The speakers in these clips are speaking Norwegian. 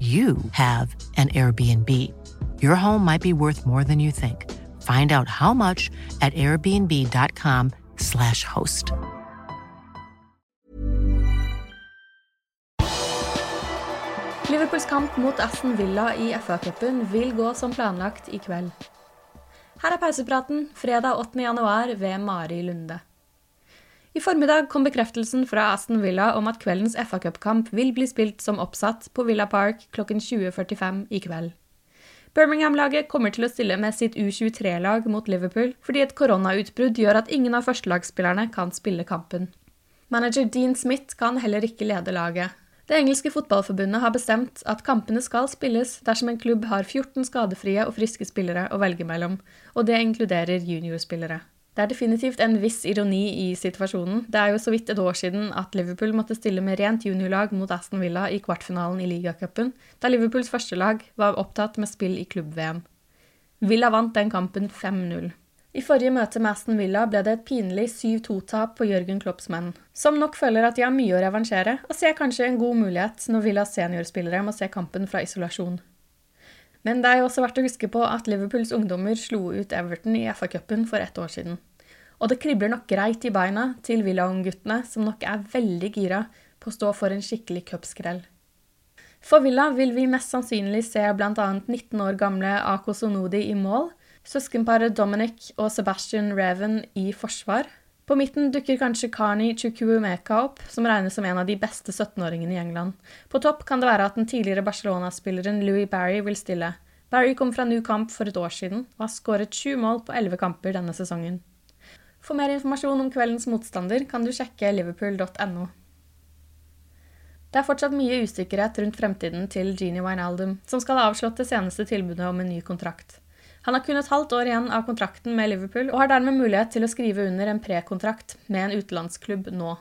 you have an Airbnb. Your home might be worth more than you think. Find out how much at airbnb.com/slash host. Liverpools kamp mot Aston Villa i FA-cupen vil gå som planlagt i kveld. Her er pausepraten fredag 8. januar ved Mari Lunde. I formiddag kom bekreftelsen fra Aston Villa om at kveldens FA-cupkamp vil bli spilt som oppsatt på Villa Park klokken 20.45 i kveld. Birmingham-laget kommer til å stille med sitt U23-lag mot Liverpool fordi et koronautbrudd gjør at ingen av førstelagsspillerne kan spille kampen. Manager Dean Smith kan heller ikke lede laget. Det engelske fotballforbundet har bestemt at kampene skal spilles dersom en klubb har 14 skadefrie og friske spillere å velge mellom, og det inkluderer juniorspillere. Det er definitivt en viss ironi i situasjonen. Det er jo så vidt et år siden at Liverpool måtte stille med rent juniorlag mot Aston Villa i kvartfinalen i ligacupen, da Liverpools førstelag var opptatt med spill i klubb-VM. Villa vant den kampen 5-0. I forrige møte med Aston Villa ble det et pinlig 7-2-tap på Jørgen Klopps menn, som nok føler at de har mye å revansjere, og ser kanskje en god mulighet når Villas seniorspillere må se kampen fra isolasjon. Men det er jo også verdt å huske på at Liverpools ungdommer slo ut Everton i FA-cupen for ett år siden. Og det kribler nok greit i beina til Villa-ungguttene, som nok er veldig gira på å stå for en skikkelig cupskrell. For Villa vil vi mest sannsynlig se bl.a. 19 år gamle Ako Sonodi i mål, søskenparet Dominic og Sebastian Reven i forsvar. På midten dukker kanskje Karni Chukwumeka opp, som regnes som en av de beste 17-åringene i England. På topp kan det være at den tidligere Barcelona-spilleren Louis Barry vil stille. Barry kom fra New Camp for et år siden og har skåret sju mål på elleve kamper denne sesongen. For mer informasjon om kveldens motstander kan du sjekke liverpool.no. Det er fortsatt mye usikkerhet rundt fremtiden til Jeannie Wijnaldum, som skal ha avslått det seneste tilbudet om en ny kontrakt. Han har kun et halvt år igjen av kontrakten med Liverpool, og har dermed mulighet til å skrive under en prekontrakt med en utenlandsklubb nå.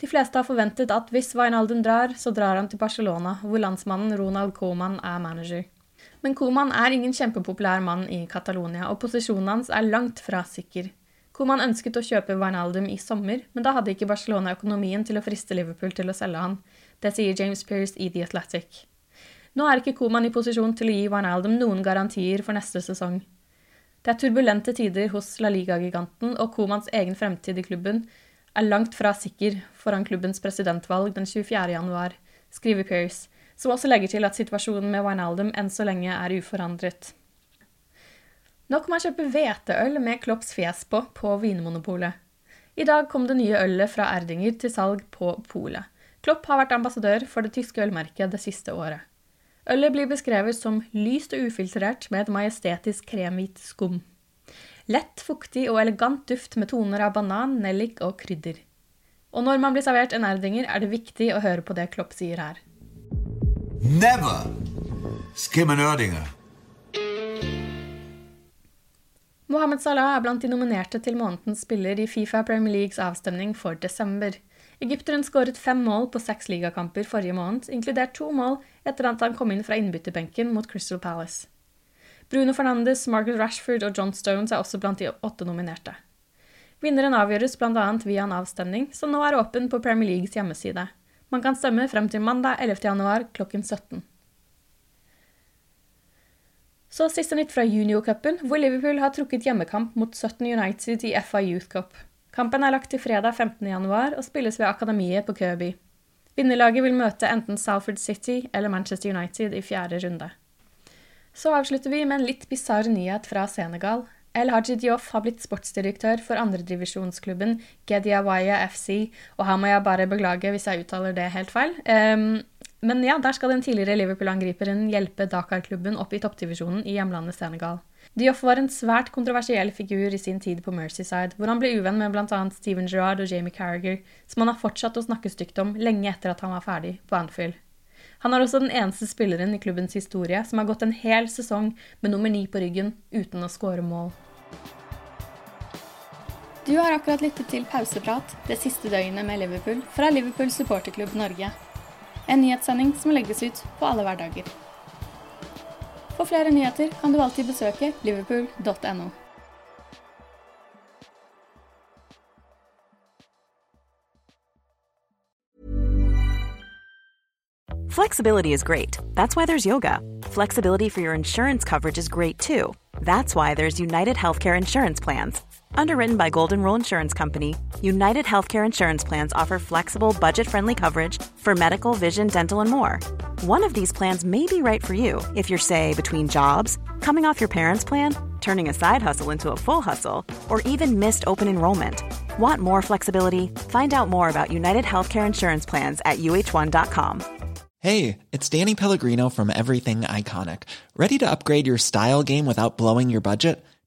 De fleste har forventet at hvis Wijnaldum drar, så drar han til Barcelona, hvor landsmannen Ronald Coman er manager. Men Coman er ingen kjempepopulær mann i Catalonia, og posisjonen hans er langt fra sikker. Coman ønsket å kjøpe Wijnaldum i sommer, men da hadde ikke Barcelona økonomien til å friste Liverpool til å selge han. Det sier James Pearce i The Athletic. Nå er ikke Koman i posisjon til å gi Wijnaldum noen garantier for neste sesong. Det er turbulente tider hos La Liga-giganten, og Komans egen fremtid i klubben er langt fra sikker foran klubbens presidentvalg den 24. januar, skriver Pearce, som også legger til at situasjonen med Wijnaldum enn så lenge er uforandret. Nå kan man kjøpe hveteøl med Klopps fjes på på Vinmonopolet. I dag kom det nye ølet fra Erdinger til salg på polet. Klopp har vært ambassadør for det tyske ølmerket det siste året. Ølet blir beskrevet som lyst og ufiltrert med et majestetisk kremhvit skum. Lett, fuktig og elegant duft med toner av banan, nellik og krydder. Og når man blir servert en erdinger, er det viktig å høre på det Klopp sier her. Never skim an erdinger. Mohammed Salah er blant de nominerte til månedens spiller i Fifa Premier Leagues avstemning for desember. Egypteren skåret fem mål på seks ligakamper forrige måned, inkludert to mål etter at han kom inn fra innbytterbenken mot Crystal Palace. Bruno Fernandes, Margaret Rashford og John Stones er også blant de åtte nominerte. Vinneren avgjøres bl.a. via en avstemning, som nå er åpen på Premier Leagues hjemmeside. Man kan stemme frem til mandag 11. januar klokken 17. Så siste nytt fra juniorcupen, hvor Liverpool har trukket hjemmekamp mot 17 United i FA Youth Cup. Kampen er lagt til fredag 15.1 og spilles ved Akademiet på Kirby. Vinnerlaget vil møte enten Salford City eller Manchester United i fjerde runde. Så avslutter vi med en litt bisarr nyhet fra Senegal. El Haji Dioff har blitt sportsdirektør for andredivisjonsklubben Gediawaya FC, og her må jeg bare beklage hvis jeg uttaler det helt feil. Um, men ja, der skal den tidligere Liverpool-angriperen hjelpe Dakar-klubben opp i toppdivisjonen i hjemlandet Senegal. Dioff var en svært kontroversiell figur i sin tid på Mercyside, hvor han ble uvenn med bl.a. Steven Gerrard og Jamie Carriger, som han har fortsatt å snakke stygt om lenge etter at han var ferdig på Anfield. Han er også den eneste spilleren i klubbens historie som har gått en hel sesong med nummer ni på ryggen uten å skåre mål. Du har akkurat lyttet til Pauseprat det siste døgnet med Liverpool fra Liverpool supporterklubb Norge. En nyhetssending som legges ut på alle hverdager. For flere nyheter kan du alltid besøke liverpool.no. Flexibility is great. That's why there's yoga. Flexibility for your insurance coverage is great too. That's why there's United Healthcare Insurance Plans. Underwritten by Golden Rule Insurance Company, United Healthcare Insurance Plans offer flexible, budget friendly coverage for medical, vision, dental, and more. One of these plans may be right for you if you're, say, between jobs, coming off your parents' plan, turning a side hustle into a full hustle, or even missed open enrollment. Want more flexibility? Find out more about United Healthcare Insurance Plans at uh1.com. Hey, it's Danny Pellegrino from Everything Iconic. Ready to upgrade your style game without blowing your budget?